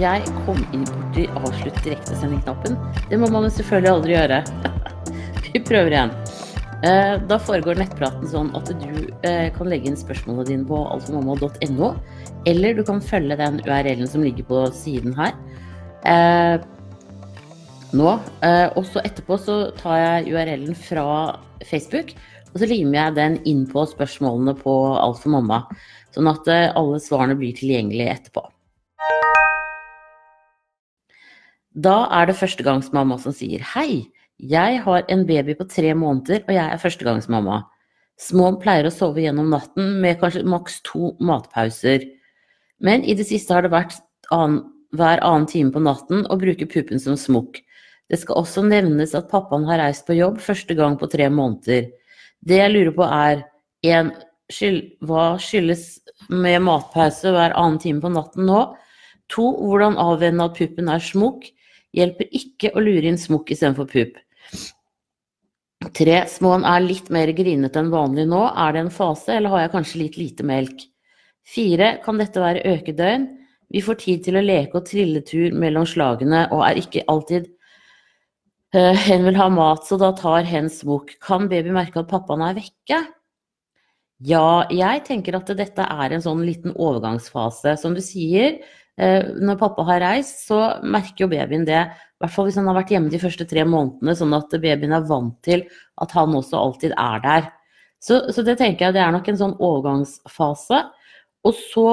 jeg kom inn borti avslutt direktesending-knappen. Det må man jo selvfølgelig aldri gjøre. Vi prøver igjen. Eh, Da foregår nettpraten sånn at du eh, kan legge inn spørsmålene dine på altformamma.no, eller du kan følge den URL-en som ligger på siden her. Eh, Nå. Og så etterpå så tar jeg URL-en fra Facebook, og så limer jeg den inn på spørsmålene på Alt for mamma. Sånn at alle svarene blir tilgjengelige etterpå. Da er det førstegangsmamma som sier hei. Jeg har en baby på tre måneder, og jeg er førstegangsmamma. Små pleier å sove gjennom natten med kanskje maks to matpauser. Men i det siste har det vært annen, hver annen time på natten og bruker puppen som smokk. Det skal også nevnes at pappaen har reist på jobb første gang på tre måneder. Det jeg lurer på er 1. Skyld, hva skyldes med matpause hver annen time på natten nå? 2. Hvordan avvenne at puppen er smokk? Hjelper ikke å lure inn smokk istedenfor pup. 3. Småen er litt mer grinete enn vanlig nå. Er det en fase, eller har jeg kanskje litt lite melk? 4. Kan dette være økedøgn? Vi får tid til å leke og trille tur mellom slagene, og er ikke alltid eh, Hen vil ha mat, så da tar hen smokk. Kan baby merke at pappaen er vekke? Ja, jeg tenker at dette er en sånn liten overgangsfase. Som du sier, når pappa har reist, så merker jo babyen det. I hvert fall hvis han har vært hjemme de første tre månedene, sånn at babyen er vant til at han også alltid er der. Så, så det tenker jeg det er nok en sånn overgangsfase. Og så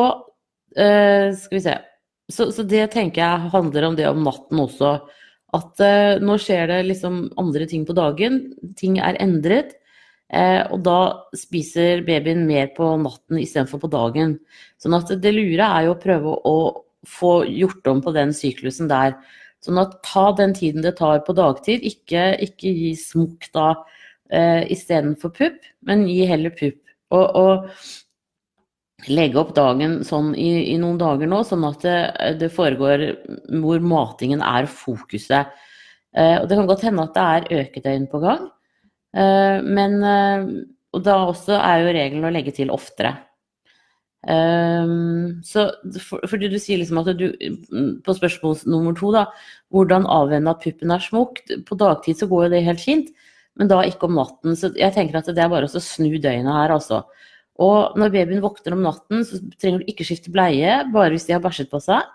eh, skal vi se. Så, så det tenker jeg handler om det om natten også. At eh, nå skjer det liksom andre ting på dagen. Ting er endret. Eh, og da spiser babyen mer på natten istedenfor på dagen. Sånn at det lure er jo å prøve å få gjort om på den syklusen der. Sånn at ta den tiden det tar på dagtid. Ikke, ikke gi smokk da eh, istedenfor pupp, men gi heller pupp. Og, og legge opp dagen sånn i, i, noen dager nå, sånn at det, det foregår hvor matingen er fokuset. Eh, og det kan godt hende at det er økedøgn på gang. Eh, men eh, Og da også er jo regelen å legge til oftere. Um, så for, fordi du sier liksom at du På spørsmål nummer to, da. Hvordan avvenne at puppen er smukk? På dagtid så går jo det helt fint, men da ikke om natten. Så jeg tenker at det er bare å snu døgnet her, altså. Og når babyen våkner om natten, så trenger du ikke skifte bleie, bare hvis de har bæsjet på seg.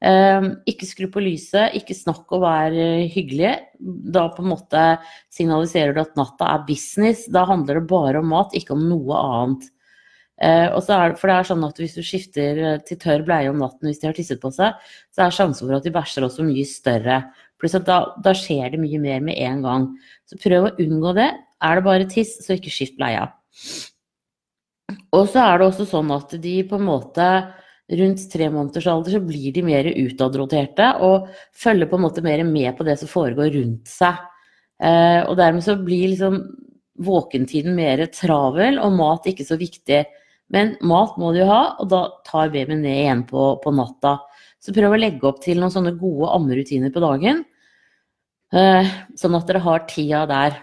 Um, ikke skru på lyset, ikke snakk og vær hyggelig. Da på en måte signaliserer du at natta er business. Da handler det bare om mat, ikke om noe annet. Uh, er, for det er sånn at Hvis du skifter til tørr bleie om natten hvis de har tisset på seg, så er sjansen for at de bæsjer også mye større. Pluss at da, da, skjer det mye mer med en gang. Så prøv å unngå det. Er det bare tiss, så ikke skift bleia. Og så er det også sånn at de på en måte rundt tre måneders alder så blir de mer utadroterte og følger på en måte mer med på det som foregår rundt seg. Eh, og dermed så blir liksom våkentiden mer travel og mat ikke så viktig. Men mat må du jo ha, og da tar babyen det igjen på, på, natta. Så prøv å legge opp til noen sånne gode ammerutiner på dagen, eh, sånn at dere har tida der.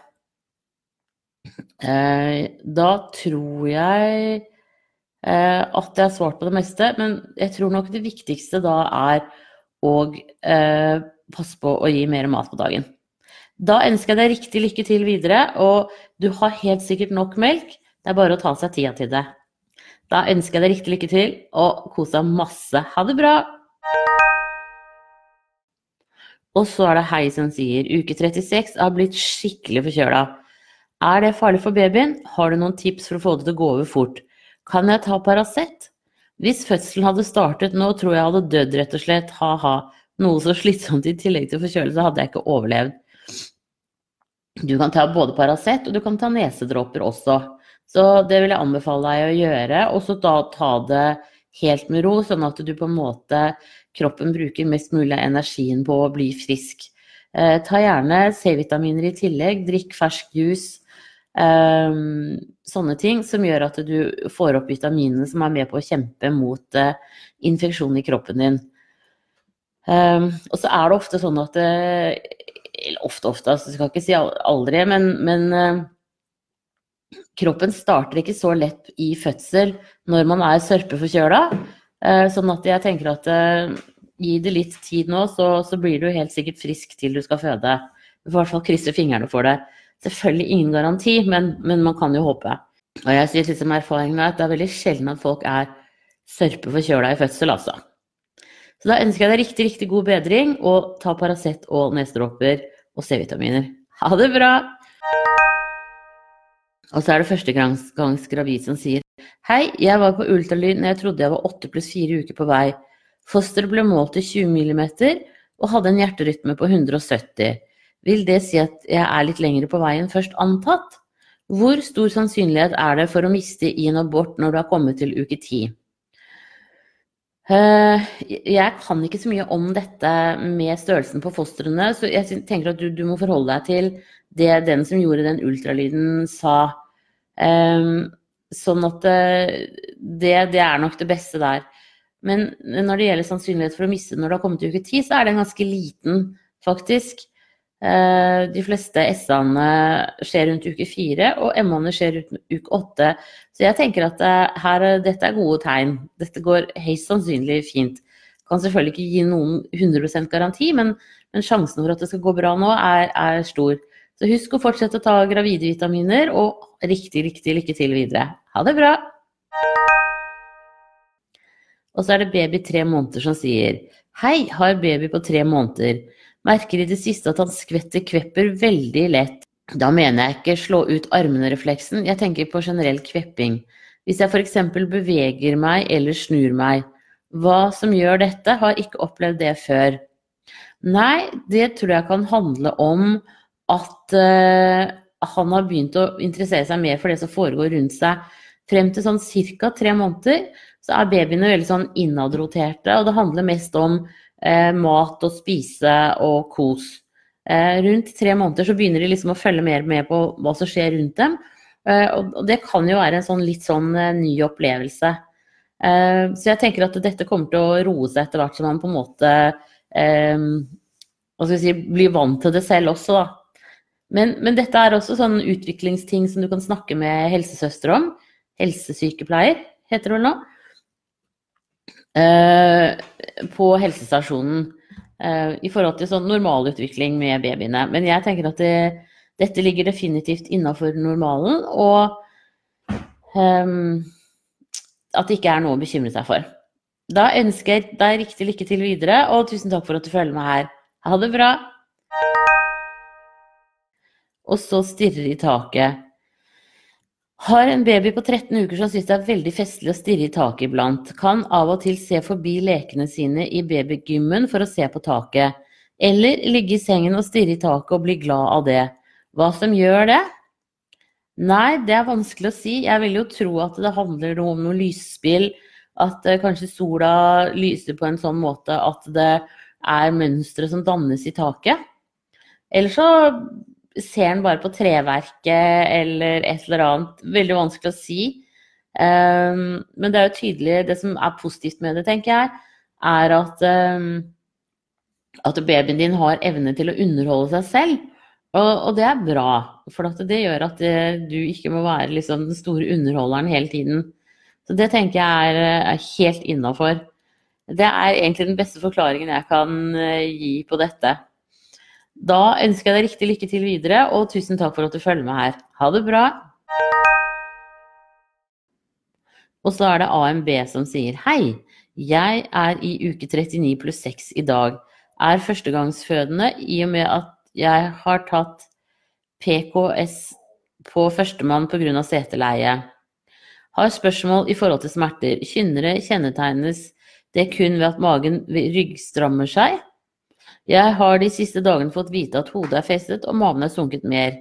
Eh, da tror jeg eh, at jeg har svart på det meste, men jeg tror nok det viktigste da er å passe på å gi mer mat på dagen. Da ønsker jeg deg riktig lykke til videre, og du har helt sikkert nok melk. Det er bare å ta seg tida til det. Da ønsker jeg deg riktig lykke til, og kos deg masse. Ha det bra! Og så er det Hei som sier uke 36 har blitt skikkelig forkjøla. Er det farlig for babyen? Har du noen tips for å få det til å gå over fort? Kan jeg ta Paracet? Hvis fødselen hadde startet nå, tror jeg hadde dødd, rett og slett. Ha-ha. Noe så slitsomt i tillegg til forkjølelse hadde jeg ikke overlevd. Du kan ta både Paracet, og du kan ta nesedråper også. Så det vil jeg anbefale deg å gjøre. Og så da ta det helt med ro, sånn at du på en måte kroppen bruker mest mulig av energien på å bli frisk. Eh, ta gjerne C-vitaminer i tillegg. Drikk fersk juice. Eh, sånne ting som gjør at du får opp vitaminene som er med på å kjempe mot eh, infeksjon i kroppen din. Eh, og så er det ofte sånn at eh, Ofte, ofte, altså, jeg skal ikke si aldri, men, men eh, kroppen starter ikke så lett i fødsel når man er sørpeforkjøla. Sånn at jeg tenker at gi det litt tid nå, så, så blir du helt sikkert frisk til du skal føde. Du får i hvert fall krysse fingrene for det. Selvfølgelig ingen garanti, men, men man kan jo håpe. Og jeg sier liksom erfaringen er at det er veldig sjelden at folk er sørpeforkjøla i fødsel, altså. Så da ønsker jeg deg riktig, riktig god bedring, og ta Paracet og nesedråper og C-vitaminer. Ha det bra! Og så er det førstegangs gravid som sier Hei, jeg var på ultralyd når jeg trodde jeg var 8 pluss 4 uker på vei. Fosteret ble målt til 20 millimeter og hadde en hjerterytme på 170. Vil det si at jeg er litt lenger på vei enn først antatt? Hvor stor sannsynlighet er det for å miste i en abort når du har kommet til uke 10? Eh, jeg kan ikke så mye om dette med størrelsen på fostrene, så jeg tenker at du, du må forholde deg til det den som gjorde den ultralyden sa. Um, sånn at eh, det, det, er nok det beste der. Men når det gjelder sannsynlighet for å miste når du har kommet til uke 10, så er den ganske liten, faktisk. Uh, de fleste S-ene skjer rundt uke 4, og M-ene skjer rundt uke 8. Så jeg tenker at uh, her, dette er gode tegn. Dette går høyst sannsynlig fint. Kan selvfølgelig ikke gi noen 100% garanti, men, men, sjansen for at det skal gå bra nå, er, er stor. Så husk å fortsette å ta gravide vitaminer, og riktig, riktig lykke til videre. Ha det bra! Og så er det baby tre måneder som sier Hei, har baby på tre måneder. Merker i det siste at han skvetter kvepper veldig lett. Da mener jeg ikke slå ut armene-refleksen, jeg tenker på generell kvepping. Hvis jeg f.eks. beveger meg eller snur meg. Hva som gjør dette, har ikke opplevd det før. Nei, det tror jeg kan handle om at uh, han har begynt å interessere seg mer for det som foregår rundt seg. Frem til sånn ca. tre måneder så er babyene veldig sånn innadroterte, og det handler mest om uh, mat og spise og kos. Uh, rundt tre måneder så begynner de liksom å følge mer med på hva som skjer rundt dem. og det kan jo være en sånn litt sånn ny opplevelse. så jeg tenker at dette kommer til å roe seg etter hvert som man på en måte hva skal vi si, blir vant til det selv også, da. Men, men, dette er også sånn utviklingsting som du kan snakke med helsesøster om. Helsesykepleier, heter det vel nå. Uh, på helsestasjonen. Uh, I forhold til sånn normalutvikling med babyene. Men jeg tenker at det, dette ligger definitivt innafor normalen, og um, at det ikke er noe å bekymre seg for. Da ønsker jeg deg riktig lykke til videre, og tusen takk for at du følger med her. Ha det bra! Og så stirrer i taket. Har en baby på 13 uker som syns det er veldig festlig å stirre i taket iblant. Kan av og til se forbi lekene sine i babygymmen for å se på taket. Eller ligge i sengen og stirre i taket og bli glad av det. Hva som gjør det? Nei, det er vanskelig å si. Jeg vil jo tro at det handler om noe lysspill. At uh, kanskje sola lyser på en sånn måte at det er mønstre som dannes i taket. Eller så ser han bare på treverket eller et eller annet? Veldig vanskelig å si. Um, men det er jo tydelig, det som er positivt med det, tenker jeg, er at, um, at babyen din har evne til å underholde seg selv. Og, og det er bra, for det gjør at det, eh, du ikke må være liksom den store underholderen hele tiden. Så det tenker jeg er, er helt innafor. Det er egentlig den beste forklaringen jeg kan uh, gi på dette. Da ønsker jeg deg riktig lykke til videre, og tusen takk for at du følger med her. Ha det bra! Og så er det AMB som sier hei, jeg er i uke 39 pluss 6 i dag. Er førstegangsfødende i og med at jeg har tatt PKS på førstemann pga. seteleie. Har spørsmål i forhold til smerter. Kynnere kjennetegnes det kun ved at magen ryggstrammer seg? Jeg har de siste dagene fått vite at hodet er festet og maven er sunket mer.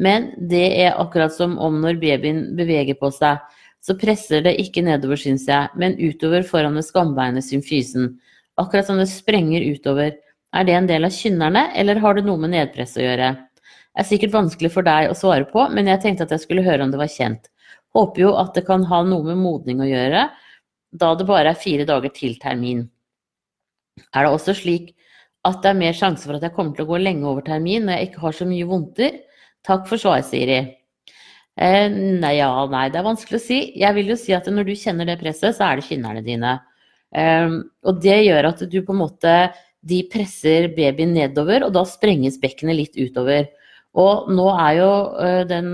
Men det er akkurat som om når babyen beveger på seg, så presser det ikke nedover, syns jeg, men utover foran ved skambeinet symfysen. Akkurat som det sprenger utover. Er det en del av kynnerne, eller har det noe med nedpress å gjøre? Det er sikkert vanskelig for deg å svare på, men jeg tenkte at jeg skulle høre om det var kjent. Håper jo at det kan ha noe med modning å gjøre, da det bare er fire dager til termin. Er det også slik at det er mer sjanse for at jeg kommer til å gå lenge over termin når jeg ikke har så mye vondter. Takk for svar, Siri. Eh, nei, ja, nei, det er vanskelig å si. Jeg vil jo si at når du kjenner det presset, så er det kynnerne dine. Eh, og det gjør at du på en måte De presser babyen nedover, og da sprenges bekkenet litt utover. Og nå er jo uh, den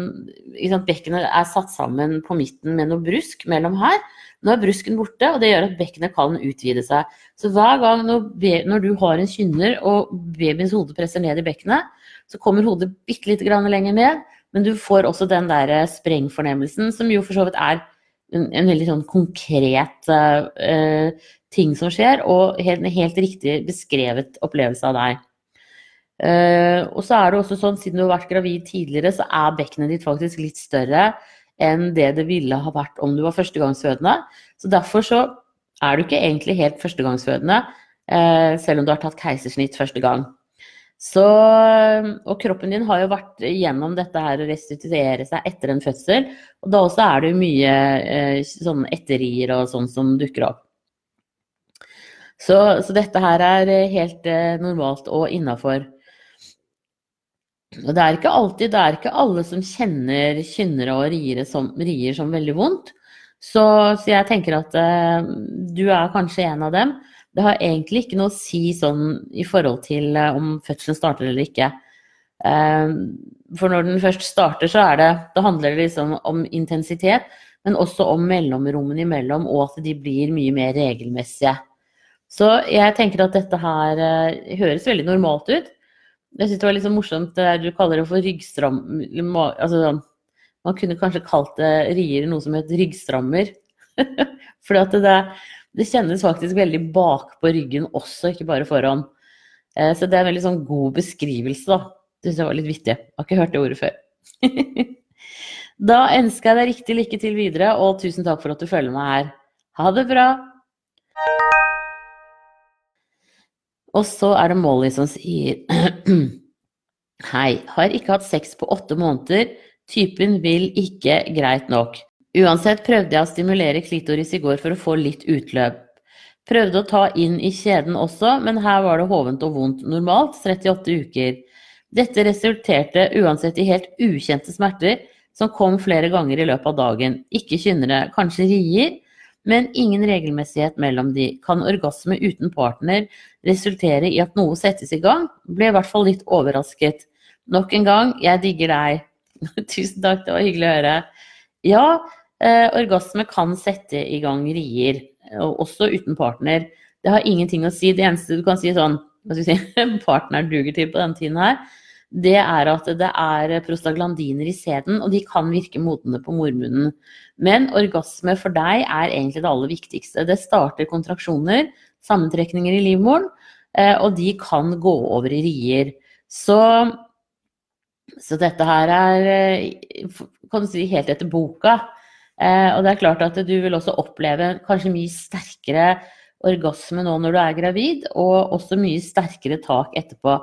sant, Bekkenet er satt sammen på midten med noe brusk mellom her. Nå er brusken borte, og det gjør at bekkenet kan utvide seg. Så hver gang når, du har en kynner og babyens hode presser ned i bekkenet, så kommer hodet bitte lite grann lenger ned, men du får også den der sprengfornemmelsen, som jo for så vidt er en, en veldig sånn konkret uh, ting som skjer, og en helt, helt, riktig beskrevet opplevelse av deg. Uh, og så er det også sånn, siden du har vært gravid tidligere, så er bekkenet ditt faktisk litt større enn det det ville ha vært om du var førstegangsfødende. Så derfor så er du ikke egentlig helt førstegangsfødende, uh, selv om du har tatt keisersnitt første gang. Så, og kroppen din har jo vært gjennom dette her å restituere seg etter en fødsel. Og da også er det jo mye eh, sånn etterier og sånn som dukker opp. Så, så, dette her er helt eh, normalt og innafor. Og det er ikke alltid, det er ikke alle som kjenner kynnere og rier som, rier som veldig vondt. Så, så jeg tenker at eh, du er kanskje en av dem det har egentlig ikke noe å si sånn i forhold til eh, om fødselen starter eller ikke. Eh, for når den først starter, så er det det handler det liksom om intensitet, men også om mellomrommene imellom, og at de blir mye mer regelmessige. Så jeg tenker at dette her uh, høres veldig normalt ut. Jeg syns det var litt så morsomt det der du kaller det for ryggstram... Altså, man kunne kanskje kalt det rier noe som het ryggstrammer. for det, det kjennes faktisk veldig bak på ryggen også, ikke bare foran. Eh, så det er en veldig sånn god beskrivelse, da. Det syns jeg var litt vittig. Jeg har ikke hørt det ordet før. da ønsker jeg deg riktig lykke til videre, og tusen takk for at du følger meg her. Ha det bra! Og så er det Molly som sier Hei, har ikke hatt sex på åtte måneder. Typen vil ikke greit nok. Uansett prøvde jeg å stimulere klitoris i går for å få litt utløp. Prøvde å ta inn i kjeden også, men her var det hovent og vondt. Normalt 38 uker. Dette resulterte uansett i helt ukjente smerter som kom flere ganger i løpet av dagen. Ikke kynnere, kanskje rier, men ingen regelmessighet mellom de. Kan orgasme uten partner resultere i at noe settes i gang? Ble i hvert fall litt overrasket. Nok en gang, jeg digger deg. Tusen takk, det var hyggelig å høre. Ja, Eh, orgasme kan sette i gang rier, også uten partner. Det har ingenting å si. Det eneste du kan si sånn hva skal si, partneren duger til på denne tiden her, det er at det er prostaglandiner i sæden, og de kan virke modne på mormunnen. Men orgasme for deg er egentlig det aller viktigste. Det starter kontraksjoner, sammentrekninger i livmoren, eh, og de kan gå over i rier. Så, så dette her er eh, kan du si, helt etter boka. Eh, og det er klart at du vil også oppleve kanskje mye sterkere orgasme nå når du er gravid, og også mye sterkere tak etterpå.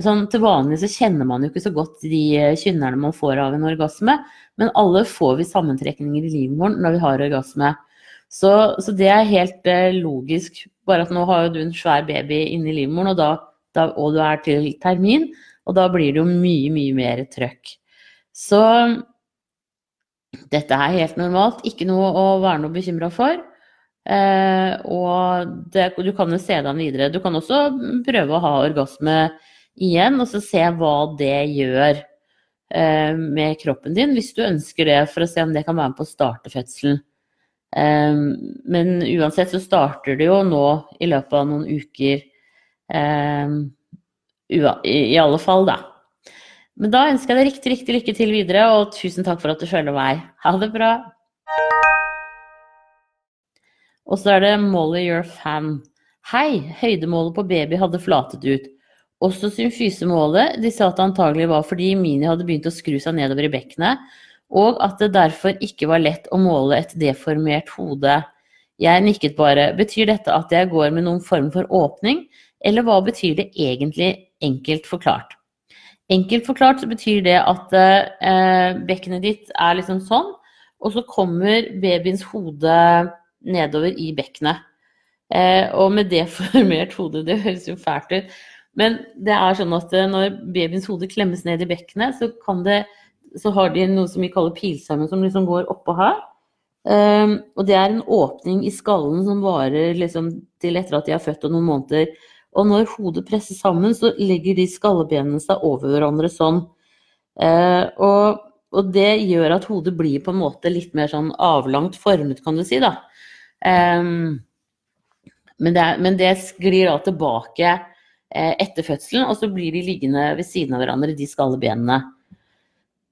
Sånn, til vanlig så kjenner man jo ikke så godt de eh, kynnerne man får av en orgasme, men alle får vi sammentrekninger i livmoren når vi har orgasme. Så, så, det er helt eh, logisk, bare at nå har jo du en svær baby inni livmoren, og, da, da, og du er til termin, og da blir det jo mye, mye mer trøkk. Så dette er helt normalt, ikke noe å være noe bekymra for. Eh, og det, du kan jo se deg videre. Du kan også prøve å ha orgasme igjen, og så se hva det gjør eh, med kroppen din, hvis du ønsker det, for å se om det kan være med på å starte fødselen. Eh, men uansett så starter det jo nå i løpet av noen uker. Eh, i, alle fall, da. Men da ønsker jeg deg riktig, riktig lykke til videre, og tusen takk for at du følger meg. Ha det bra. Og så er det Molly your fan. Hei, høydemålet på baby hadde flatet ut. Også symfysemålet. De sa at det antagelig var fordi Mini hadde begynt å skru seg nedover i bekkenet, og at det derfor ikke var lett å måle et deformert hode. Jeg nikket bare. Betyr dette at jeg går med noen form for åpning, eller hva betyr det egentlig, enkelt forklart? Enkelt forklart betyr det at eh, bekkenet ditt er liksom sånn, og så kommer babyens hode nedover i bekkenet. Eh, og med deformert hode, det høres jo fælt ut, men det er sånn at eh, når babyens hode klemmes ned i bekkenet, så, det, så har de noe som vi kaller pilsarmen, som liksom går oppå her. Um, og det er en åpning i skallen som varer liksom til etter at de er født og noen måneder. Og når hodet presses sammen, så legger de skallebenene seg over hverandre sånn. Uh, og, og, det gjør at hodet blir på en måte litt mer sånn avlangt formet, kan du si, da. Um, men, det, men, det, sklir da tilbake etter fødselen, og så blir de liggende ved siden av hverandre, de skallebenene.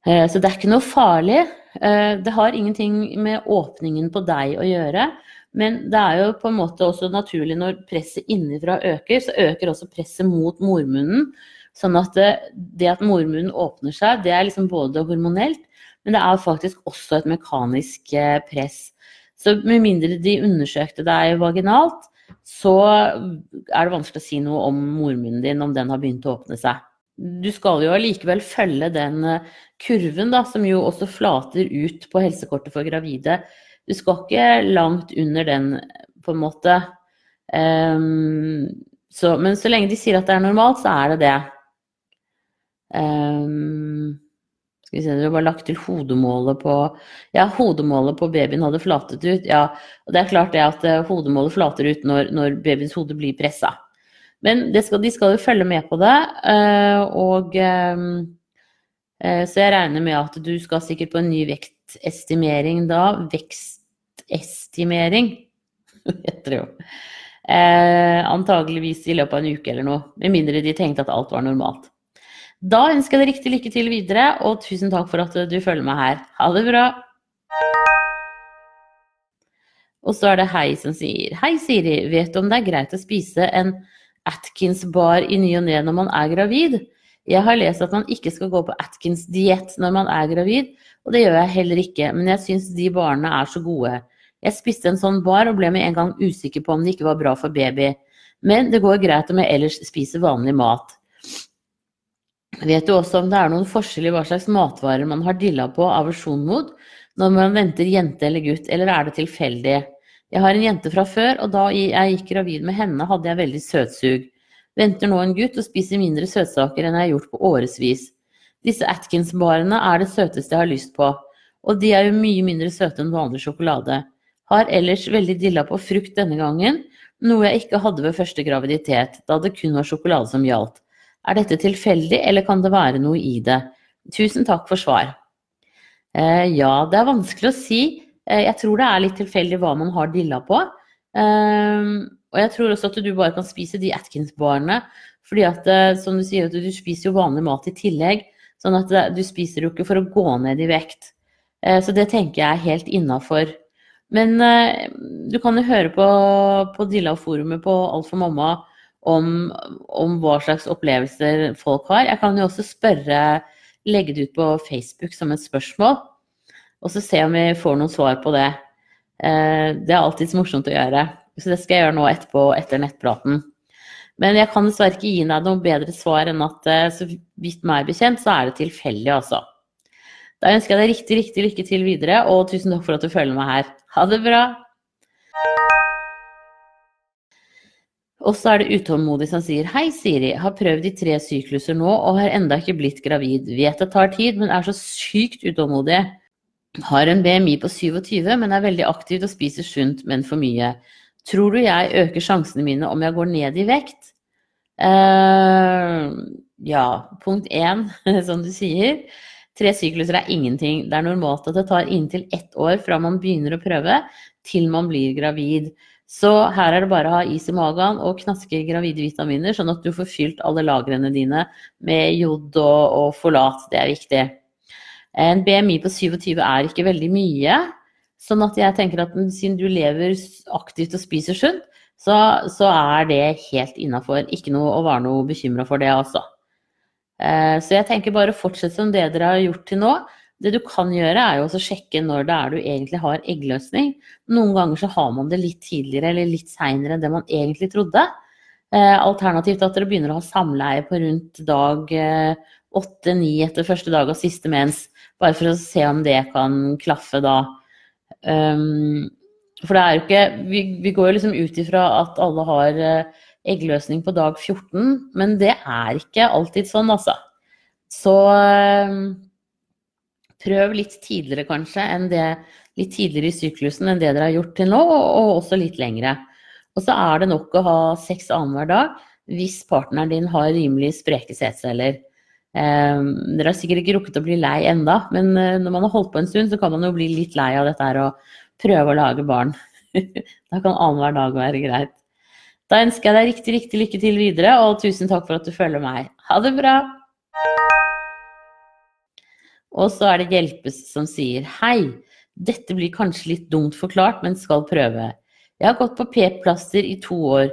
Uh, så det er ikke noe farlig. Eh, det har ingenting med åpningen på deg å gjøre. Men det er jo på en måte også naturlig når presset innenfra øker, så øker også presset mot mormunnen. Sånn at det, det at mormunnen åpner seg, det er liksom både hormonelt, men det er faktisk også et mekanisk eh, press. Så med mindre de undersøkte deg vaginalt, så er det vanskelig å si noe om mormunnen din, om den har begynt å åpne seg du skal jo allikevel følge den eh, kurven, da, som jo også flater ut på helsekortet for gravide. Du skal ikke langt under den, på en måte. Um, så, men så lenge de sier at det er normalt, så er det det. Um, skal vi se, dere bare lagt til hodemålet på Ja, hodemålet på babyen hadde flatet ut. Ja, og det er klart det at eh, hodemålet flater ut når, når babyens hode blir pressa. Men skal, de skal jo følge med på det. Eh, og eh, Så jeg regner med at du skal sikkert på en ny vektestimering da. Vekstestimering, heter det jo. Antageligvis i løpet av en uke eller noe. Med mindre de tenkte at alt var normalt. Da ønsker jeg deg riktig lykke til videre, og tusen takk for at du følger meg her. Ha det bra! Og så er det Hei som sier Hei, Siri. Vet du om det er greit å spise en Atkins-bar i ny og ne når man er gravid. Jeg har lest at man ikke skal gå på Atkins-diett når man er gravid, og det gjør jeg heller ikke, men jeg syns de barene er så gode. Jeg spiste en sånn bar og ble med en gang usikker på om det ikke var bra for baby. Men det går greit om jeg ellers spiser vanlig mat. Vet du også om det er noen forskjell i hva slags matvarer man har dilla på aversjon mot når man venter jente eller gutt, eller er det tilfeldig? Jeg har en jente fra før, og da jeg gikk gravid med henne, hadde jeg veldig søtsug. Venter nå en gutt og spiser mindre søtsaker enn jeg har gjort på årevis. Disse Atkins-barene er det søteste jeg har lyst på, og de er jo mye mindre søte enn vanlig sjokolade. Har ellers veldig dilla på frukt denne gangen, noe jeg ikke hadde ved første graviditet, da det kun var sjokolade som gjaldt. Er dette tilfeldig, eller kan det være noe i det? Tusen takk for svar. Eh, ja, det er vanskelig å si. Eh, jeg tror det er litt tilfeldig hva man har dilla på. Ehm, og jeg tror også at du bare kan spise de Atkins-barene. Fordi at, eh, som du sier, du spiser jo vanlig mat i tillegg. Sånn at eh, du spiser jo ikke for å gå ned i vekt. Så det tenker jeg er helt innafor. Men du kan jo høre på, på Dilla-forumet på Alt for mamma om, om, hva slags opplevelser folk har. Jeg kan jo også spørre, legge det ut på Facebook som et spørsmål og så se om vi får noen svar på det. Eh, det er alltids morsomt å gjøre. Så det skal jeg gjøre nå etterpå, etter nettpraten. Men jeg kan dessverre ikke gi deg noe bedre svar enn at eh, så vidt meg bekjent, så er det tilfeldig, altså. Da ønsker jeg deg riktig, riktig lykke til videre, og tusen takk for at du følger meg her. Ha det bra! Og så er det utålmodig som sier Hei, Siri. Har prøvd i tre sykluser nå og har enda ikke blitt gravid. Vet det tar tid, men er så sykt utålmodig. Har en BMI på 27, men er veldig aktiv og spiser sunt, men for mye. Tror du jeg øker sjansene mine om jeg går ned i vekt? Uh, ja, punkt én, som du sier. Tre sykluser er ingenting. Det er normalt at det tar inntil ett år fra man begynner å prøve, til man blir gravid. Så her er det bare å ha is i magen og knaske gravide vitaminer, sånn at du får fylt alle lagrene dine med jod og, og folat. Det er viktig. En BMI på 27 er ikke veldig mye. Sånn at jeg tenker at siden du lever aktivt og spiser sunt, så, så er det helt innafor. Ikke noe å være noe bekymra for det, altså. Eh, så jeg tenker bare fortsett som det dere har gjort til nå. Det du kan gjøre, er jo å sjekke når det er du egentlig har eggløsning. Noen ganger så har man det litt tidligere eller litt seinere enn det man egentlig trodde. Eh, alternativt at dere begynner å ha samleie på rundt dag eh, åtte-ni etter første dag og siste mens. Bare for å se om det kan klaffe da. Um, for det er jo ikke Vi, vi går jo liksom ut ifra at alle har uh, eggløsning på dag 14, men det er ikke alltid sånn, altså. Så uh, prøv litt tidligere kanskje enn det litt tidligere i syklusen enn det dere har gjort til nå, og også litt lengre. Og så er det nok å ha sex annenhver dag hvis partneren din har rimelig spreke sædceller. Eh, dere har sikkert ikke rukket å bli lei enda, men eh, når man har holdt på en stund, så kan man jo bli litt lei av dette her å prøve å lage barn. da kan annenhver dag være greit. Da ønsker jeg deg riktig, riktig lykke til videre, og tusen takk for at du følger meg. Ha det bra! Og så er det Hjelpes som sier hei, dette blir kanskje litt dumt forklart, men skal prøve. Jeg har gått på p-plaster i to år.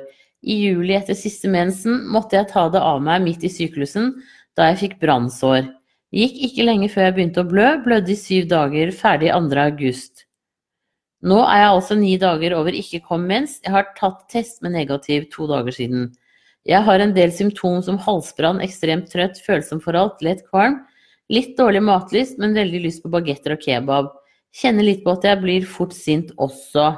I juli etter siste mensen måtte jeg ta det av meg midt i syklusen da jeg fikk brannsår. Gikk ikke lenge før jeg begynte å blø, blødde i syv dager, ferdig 2. august. Nå er jeg altså ni dager over ikke kom mens. Jeg har tatt test med negativ to dager siden. Jeg har en del symptom som halsbrann, ekstremt trøtt, følsom for alt, lett kvalm, litt dårlig matlyst, men veldig lyst på bagetter og kebab. Kjenner litt på at jeg blir fort sint også.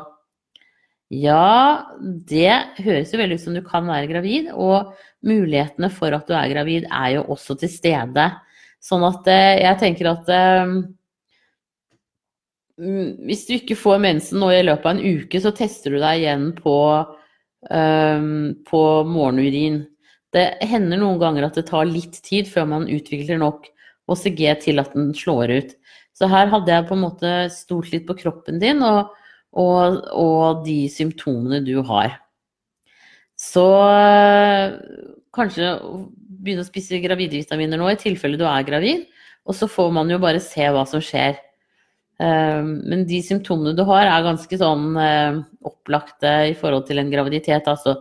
Ja, det høres jo veldig ut som du kan være gravid, og mulighetene for at du er gravid er jo også til stede. Sånn at eh, jeg tenker at um, hvis du ikke får mensen nå i løpet av en uke, så tester du deg igjen på, um, på morgenurin. Det hender noen ganger at det tar litt tid før man utvikler nok OCG til at den slår ut. Så her hadde jeg på en måte stolt litt på kroppen din og, og, og de symptomene du har. Så kanskje begynne å spise gravidvitaminer nå i tilfelle du er gravid, og så får man jo bare se hva som skjer. Ehm, men de symptomene du har, er ganske sånn eh, opplagte i forhold til en graviditet. Altså,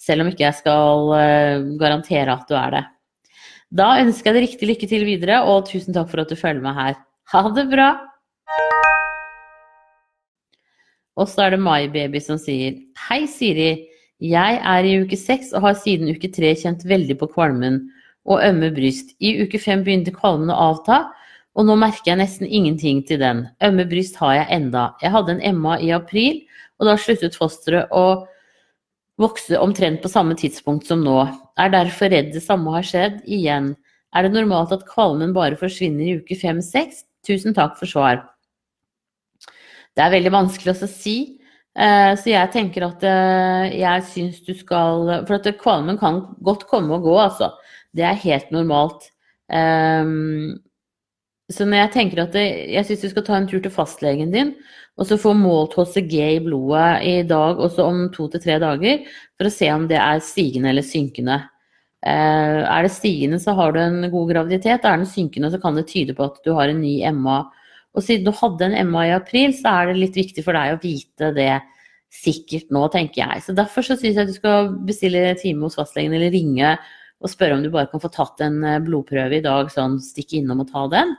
selv om ikke jeg skal eh, garantere at du er det. Da ønsker jeg deg riktig lykke til videre, og tusen takk for at du følger med her. Ha det bra! Og så er det MyBaby som sier Hei, Siri. Jeg er i uke seks og har siden uke tre kjent veldig på kvalmen og ømme bryst. I uke fem begynte kvalmen å avta, og nå merker jeg nesten ingenting til den. Ømme bryst har jeg enda. Jeg hadde en Emma i april, og da sluttet fosteret å vokse omtrent på samme tidspunkt som nå. Er derfor redd det samme har skjedd igjen. Er det normalt at kvalmen bare forsvinner i uke fem-seks? Tusen takk for svar. Det er veldig vanskelig å si. Eh, så jeg tenker at eh, jeg syns du skal For at kvalmen kan godt komme og gå, altså. Det er helt normalt. Så når jeg tenker at det, jeg syns du skal ta en tur til fastlegen din, og så få målt HCG i blodet i dag, også om to til tre dager, for å se om det er stigende eller synkende. Eh, er det stigende, så har du en god graviditet. Er den synkende, så kan det tyde på at du har en ny MA og siden du hadde en MA i april, så er det litt viktig for deg å vite det sikkert nå, tenker jeg. Så derfor så syns jeg du skal bestille time hos fastlegen eller ringe og spørre om du bare kan få tatt en eh, blodprøve i dag, sånn stikk innom og ta den.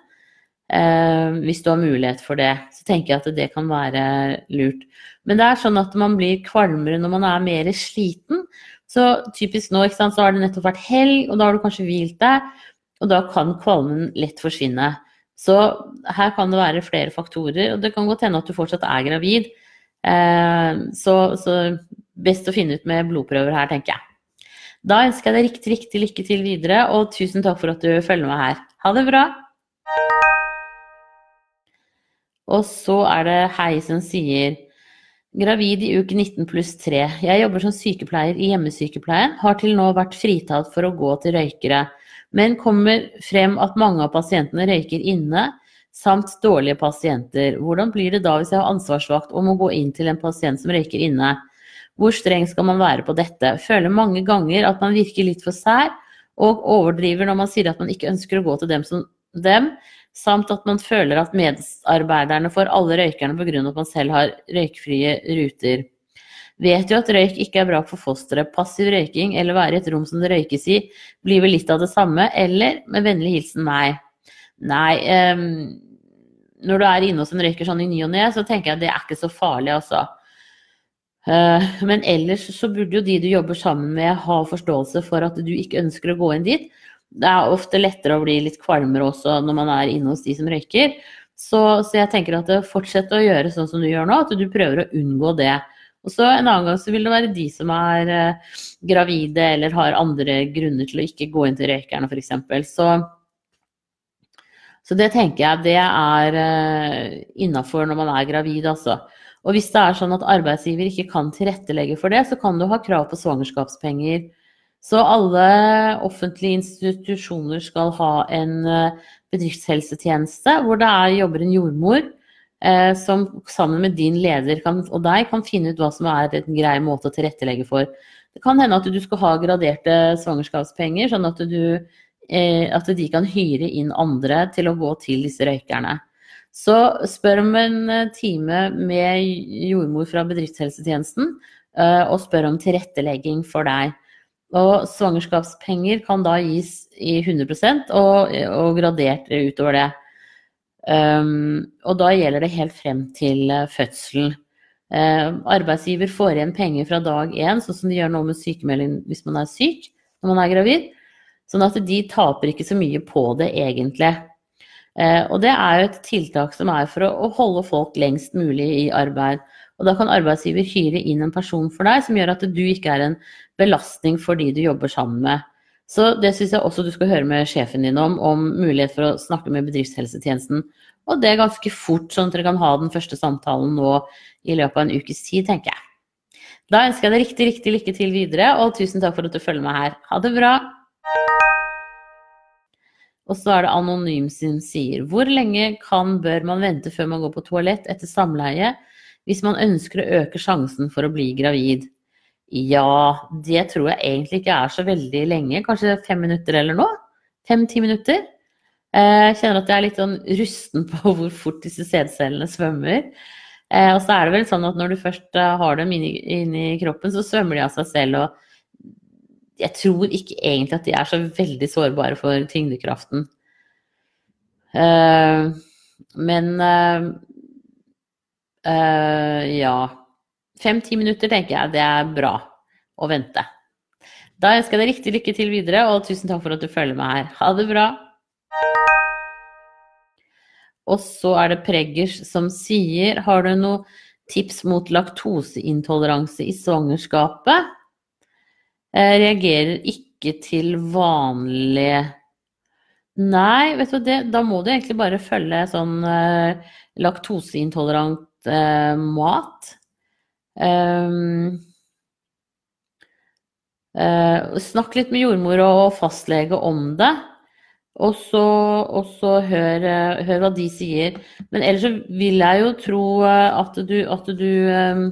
Eh, hvis du har mulighet for det. Så tenker jeg at det kan være lurt. Men det er sånn at man blir kvalmere når man er mer sliten. Så typisk nå, ikke sant, så har det nettopp vært helg, og da har du kanskje hvilt deg. Og da kan kvalmen lett forsvinne. Så her kan det være flere faktorer, og det kan godt hende at du fortsatt er gravid. Eh, så, så best å finne ut med blodprøver her, tenker jeg. Da ønsker jeg deg riktig, riktig lykke til videre, og tusen takk for at du følger med her. Ha det bra! Og så er det Hei som sier Gravid i uke 19 pluss 3. Jeg jobber som sykepleier i hjemmesykepleien. Har til nå vært fritatt for å gå til røykere men kommer frem at mange av pasientene røyker inne, samt dårlige pasienter. Hvordan blir det da hvis jeg har ansvarsvakt og må gå inn til en pasient som røyker inne? Hvor streng skal man være på dette? Føler mange ganger at man virker litt for sær, og overdriver når man sier at man ikke ønsker å gå til dem som dem, samt at man føler at medarbeiderne får alle røykerne pga. at man selv har røykfrie ruter. Vet jo at røyk ikke er bra for fosteret. Passiv røyking eller være i et rom som det røykes i, blir vel litt av det samme, eller med vennlig hilsen meg. Nei, um, når du er inne hos en røyker sånn i ny og ne, så tenker jeg at det er ikke så farlig, altså. Uh, men ellers så burde jo de du jobber sammen med ha forståelse for at du ikke ønsker å gå inn dit. Det er ofte lettere å bli litt kvalmere også når man er inne hos de som røyker. Så, så jeg tenker at fortsett å gjøre sånn som du gjør nå, at du prøver å unngå det. Og så en annen gang så vil det være de som er eh, gravide eller har andre grunner til å ikke gå inn til røykerne f.eks. Så, Så det tenker jeg det er eh, innafor når man er gravid, altså. Og hvis det er sånn at arbeidsgiver ikke kan tilrettelegge for det, så kan du ha krav på svangerskapspenger. Så alle offentlige institusjoner skal ha en uh, bedriftshelsetjeneste hvor det er, jobber en jordmor eh, som sammen med din leder kan, og deg kan finne ut hva som er en grei måte å tilrettelegge for. Det kan hende at du skal ha graderte svangerskapspenger, sånn at du Eh, at de kan hyre inn andre til å gå til disse røykerne. Så spør om en eh, time med jordmor fra bedriftshelsetjenesten, eh, og spør om tilrettelegging for deg. Og svangerskapspenger kan da gis i 100% og, og gradert utover det. Um, og da gjelder det helt frem til fødselen. Um, arbeidsgiver får igjen penger fra dag én, sånn som de gjør nå med sykemelding hvis man er syk når man er gravid. Sånn at de taper ikke så mye på det, egentlig. Uh, og det er jo et tiltak som er for å, holde folk lengst mulig i arbeid. Og da kan arbeidsgiver hyre inn en person for deg som gjør at du ikke er en belastning for de du jobber sammen med. Så det syns jeg også du skal høre med sjefen din om, om mulighet for å snakke med bedriftshelsetjenesten. Og det er ganske fort, sånn at dere kan ha den første samtalen nå i løpet av en ukes tid, tenker jeg. Da ønsker jeg deg riktig, riktig lykke til videre, og tusen takk for at du følger meg her. Ha det bra! Og så er det Anonym som sier Hvor lenge kan, bør man vente før man går på toalett etter samleie hvis man ønsker å øke sjansen for å bli gravid? Ja, det tror jeg egentlig ikke er så veldig lenge. Kanskje fem minutter eller noe? Fem-ti minutter? Eh, jeg kjenner at jeg er litt sånn rusten på hvor fort disse sædcellene svømmer. Eh, og så er det vel sånn at når du først eh, har dem inni, inni kroppen, så svømmer de av seg selv. og jeg tror ikke egentlig at de er så veldig sårbare for tyngdekraften. Men uh, ja. Fem-ti minutter tenker jeg det er bra å vente. Da ønsker jeg deg riktig lykke til videre, og tusen takk for at du følger med her. Ha det bra. Og så er det Preggers som sier Har du noen tips mot laktoseintoleranse i svangerskapet? Jeg reagerer ikke til vanlig Nei, vet du det, da må du egentlig bare følge sånn uh, laktoseintolerant uh, mat. Um, uh, snakk litt med jordmor og fastlege om det. Og så, og så hør, hør, hva de sier. Men ellers så vil jeg jo tro at du, at du um,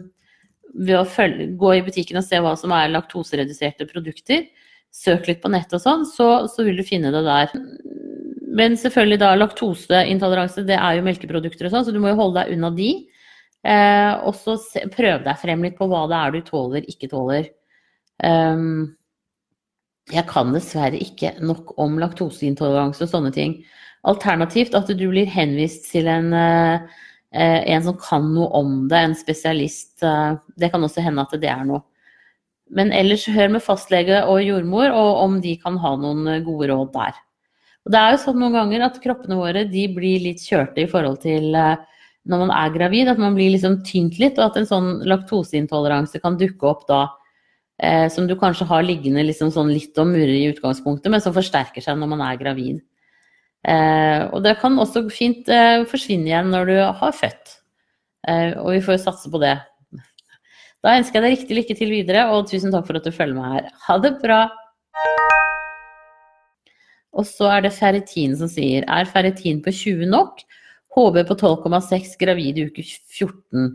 ved å følge, gå i butikken og se hva som er laktosereduserte produkter, søk litt på nett og sånn, så, så, vil du finne det der. Men selvfølgelig da laktoseintoleranse, det er jo melkeprodukter og sånn, så du må jo holde deg unna de. Eh, og så prøv deg frem litt på hva det er du tåler, ikke tåler. Um, jeg kan dessverre ikke nok om laktoseintoleranse og sånne ting. Alternativt at du blir henvist til en uh, Eh, en som kan noe om det, en spesialist. Eh, det kan også hende at det er noe. Men ellers hør med fastlege og jordmor, og om de kan ha noen eh, gode råd der. Og det er jo sånn noen ganger at kroppene våre de blir litt kjørte i forhold til når man er gravid, at man blir liksom tynt litt, og at en sånn laktoseintoleranse kan dukke opp da. Eh, som du kanskje har liggende liksom sånn litt og murrer i utgangspunktet, men som forsterker seg når man er gravid. Eh, og det kan også fint eh, forsvinne igjen når du har født. Eh, og vi får jo satse på det. Da ønsker jeg deg riktig lykke til videre, og tusen takk for at du følger med her. Ha det bra! Og så er det ferritin som sier Er ferritin på 20 nok? HB på 12,6 gravid i uke 14.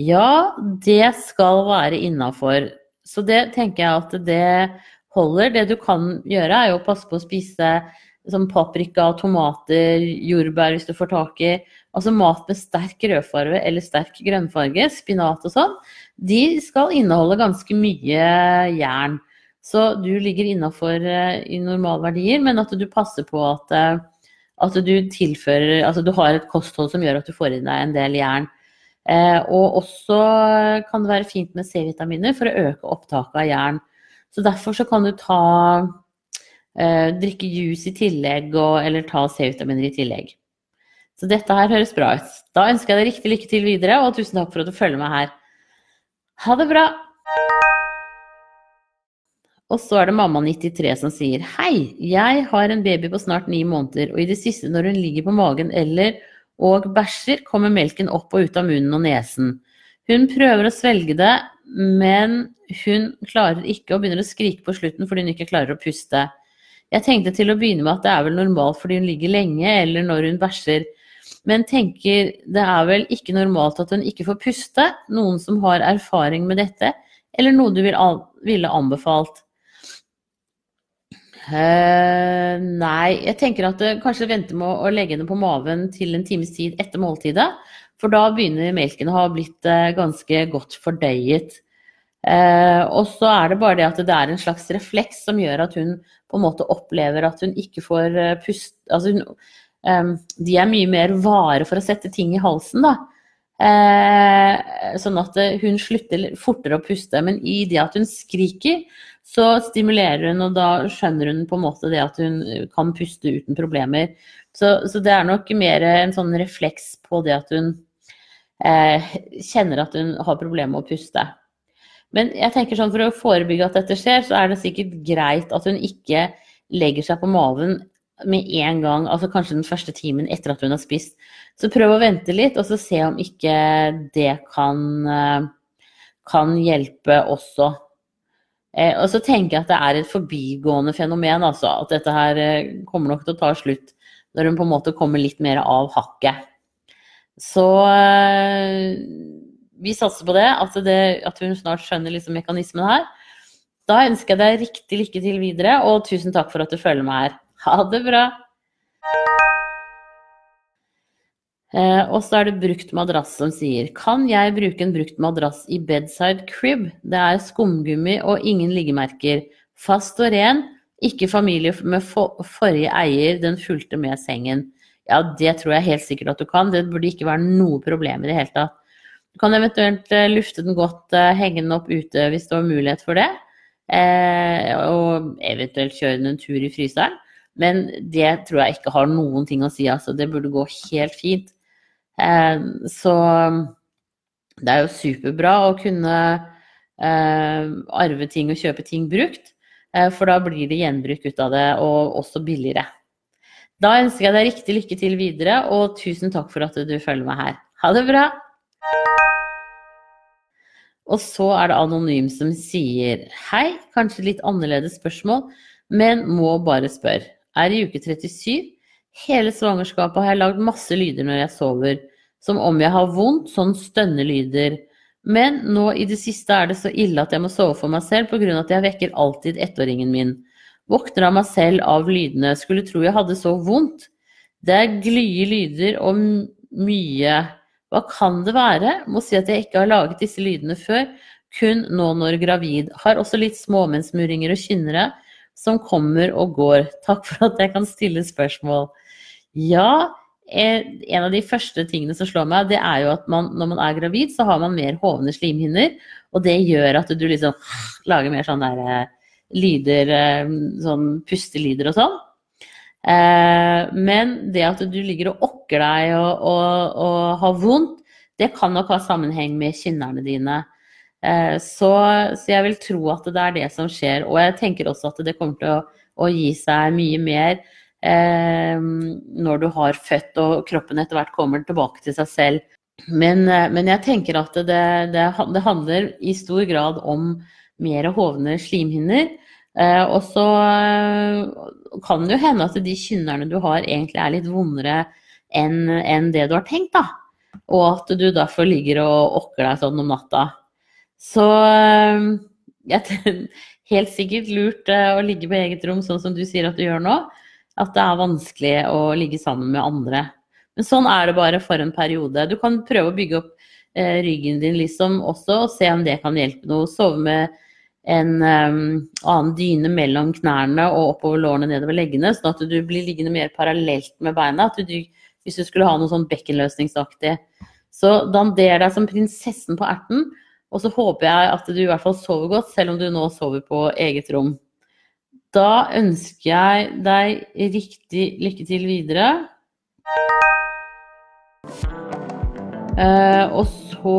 Ja, det skal være innafor. Så det tenker jeg at det holder. Det du kan gjøre, er jo å passe på å spise som paprika, tomater, jordbær hvis du får tak i. Altså mat med sterk rødfarge eller sterk grønnfarge, spinat og sånn, de skal inneholde ganske mye jern. Så du ligger innafor uh, i normalverdier, men at du passer på at, uh, at du tilfører Altså du har et kosthold som gjør at du får i deg en del jern. Eh, og også kan det være fint med C-vitaminer for å øke opptaket av jern. Så derfor så kan du ta Eh, drikke juice i tillegg, og, eller ta C-vitaminer i tillegg. Så dette her høres bra ut. Da ønsker jeg deg riktig lykke til videre, og tusen takk for at du følger meg her. Ha det bra! Og så er det mamma 93 som sier Hei, jeg har en baby på snart ni måneder, og i det siste når hun ligger på magen eller og bæsjer, kommer melken opp og ut av munnen og nesen. Hun prøver å svelge det, men hun klarer ikke og begynner å skrike på slutten fordi hun ikke klarer å puste. Jeg tenkte til å begynne med at det er vel normalt fordi hun ligger lenge eller når hun bæsjer, men tenker det er vel ikke normalt at hun ikke får puste? Noen som har erfaring med dette, eller noe du ville anbefalt? Uh, nei, jeg tenker at det, kanskje vente med å legge henne på maven til en times tid etter måltidet. For da begynner melken å ha blitt uh, ganske godt fordøyet. Uh, og så er det bare det at det er en slags refleks som gjør at hun på en måte opplever at hun ikke får pust... Altså hun, um, de er mye mer vare for å sette ting i halsen, da. sånn at hun slutter fortere å puste. Men i det at hun skriker, så stimulerer hun, og da skjønner hun på en måte det at hun kan puste uten problemer. Så, så det er nok mer en sånn refleks på det at hun eh, kjenner at hun har problemer med å puste. Men jeg tenker sånn for å forebygge at dette skjer, så er det sikkert greit at hun ikke legger seg på maven med en gang, altså kanskje den første timen etter at hun har spist. Så prøv å vente litt, og så se om ikke det kan, eh, kan hjelpe også. Eh, og så tenker jeg at det er et forbigående fenomen, altså. At dette her eh, kommer nok til å ta slutt når hun på en måte kommer litt mer av hakket. Så eh, vi satser på det at, det, at hun snart skjønner liksom mekanismen her. Da ønsker jeg deg riktig lykke til videre, og tusen takk for at du følger meg her. Ha det bra! Eh, og så er det brukt madrass som sier Kan jeg bruke en brukt madrass i bedside crib? Det er skumgummi og ingen liggemerker. Fast og ren. Ikke familie med for forrige eier, den fulgte med sengen. Ja, det tror jeg helt sikkert at du kan. Det burde ikke være noe problem i det hele tatt. Du kan eventuelt uh, lufte den godt, uh, henge den opp ute hvis du har mulighet for det. Eh, og eventuelt kjøre den en tur i fryseren. Men det tror jeg ikke har noen ting å si. Altså. Det burde gå helt fint. Eh, så det er jo superbra å kunne eh, arve ting og kjøpe ting brukt, eh, for da blir det gjenbruk ut av det, og også billigere. Da ønsker jeg deg riktig lykke til videre, og tusen takk for at du følger meg her. Ha det bra! Og så er det anonym som sier hei, kanskje litt annerledes spørsmål, men må bare spørre. Er i uke 37, Hele svangerskapet har jeg lagd masse lyder når jeg sover, som om jeg har vondt, sånn stønnelyder. Men nå i det siste er det så ille at jeg må sove for meg selv pga. at jeg vekker alltid ettåringen min. Våkner av meg selv av lydene, skulle tro jeg hadde så vondt. Det er glye lyder og mye. Hva kan det være? Må si at jeg ikke har laget disse lydene før, kun nå når gravid. Har også litt småmennsmurringer og kynnere som kommer og går. Takk for at jeg kan stille spørsmål. Ja, eh, en av de første tingene som slår meg, det er jo at man, når man er gravid, så har man mer hovne slimhinner. Og det gjør at du liksom lager mer sånne der, eh, lyder, eh, sånn pustelyder og sånn. Men det at du ligger og okker deg og, og, og har vondt, det kan nok ha sammenheng med kinnerne dine. Så, så, jeg vil tro at det er det som skjer. Og jeg tenker også at det kommer til å, å gi seg mye mer når du har født og kroppen etter hvert kommer tilbake til seg selv. Men, eh, men jeg tenker at det, det, det, handler i stor grad om mer hovne slimhinner. Eh, og så eh, kan det jo hende at de kynnerne du har, egentlig er litt vondere enn en det du har tenkt. da. Og at du derfor ligger og okker deg sånn om natta. Så jeg, helt sikkert lurt å ligge på eget rom sånn som du sier at du gjør nå at det er vanskelig å ligge sammen med andre. Men sånn er det bare for en periode. Du kan prøve å bygge opp eh, ryggen din liksom også, og se om det kan hjelpe noe. Sove med en um, annen dyne mellom knærne og oppover lårene nedover leggene, sånn at du blir liggende mer parallelt med beina. At du, hvis du skulle ha noe sånn bekkenløsningsaktig. Så dander deg som prinsessen på erten, og så håper jeg at du i hvert fall sover godt, selv om du nå sover på eget rom. Da ønsker jeg deg riktig lykke til videre. Uh, og så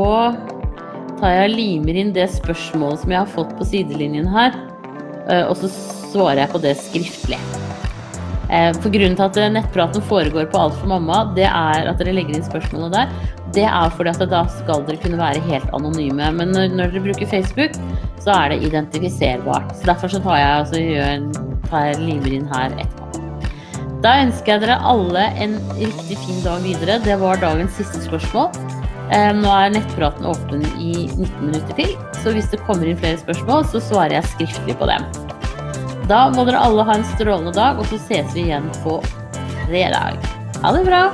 tar jeg limer inn det spørsmålet som jeg har fått på sidelinjen her. Uh, og så svarer jeg på det skriftlig. Uh, for Grunnen til at nettpraten foregår på Alt for mamma, det er at dere legger inn spørsmålene der. Det er fordi at da skal dere kunne være helt anonyme. Men når, dere bruker Facebook, så er det identifiserbart. Så Derfor så tar jeg, altså, gjør, tar limer inn her etterpå. Da ønsker jeg dere alle en riktig fin dag videre. Det var dagens siste spørsmål. Eh, nå er nettpraten åpen i 19 minutter til, så hvis det kommer inn flere spørsmål, så svarer jeg skriftlig på dem. Da må dere alle ha en strålende dag, og så ses vi igjen på fredag. Ha det bra!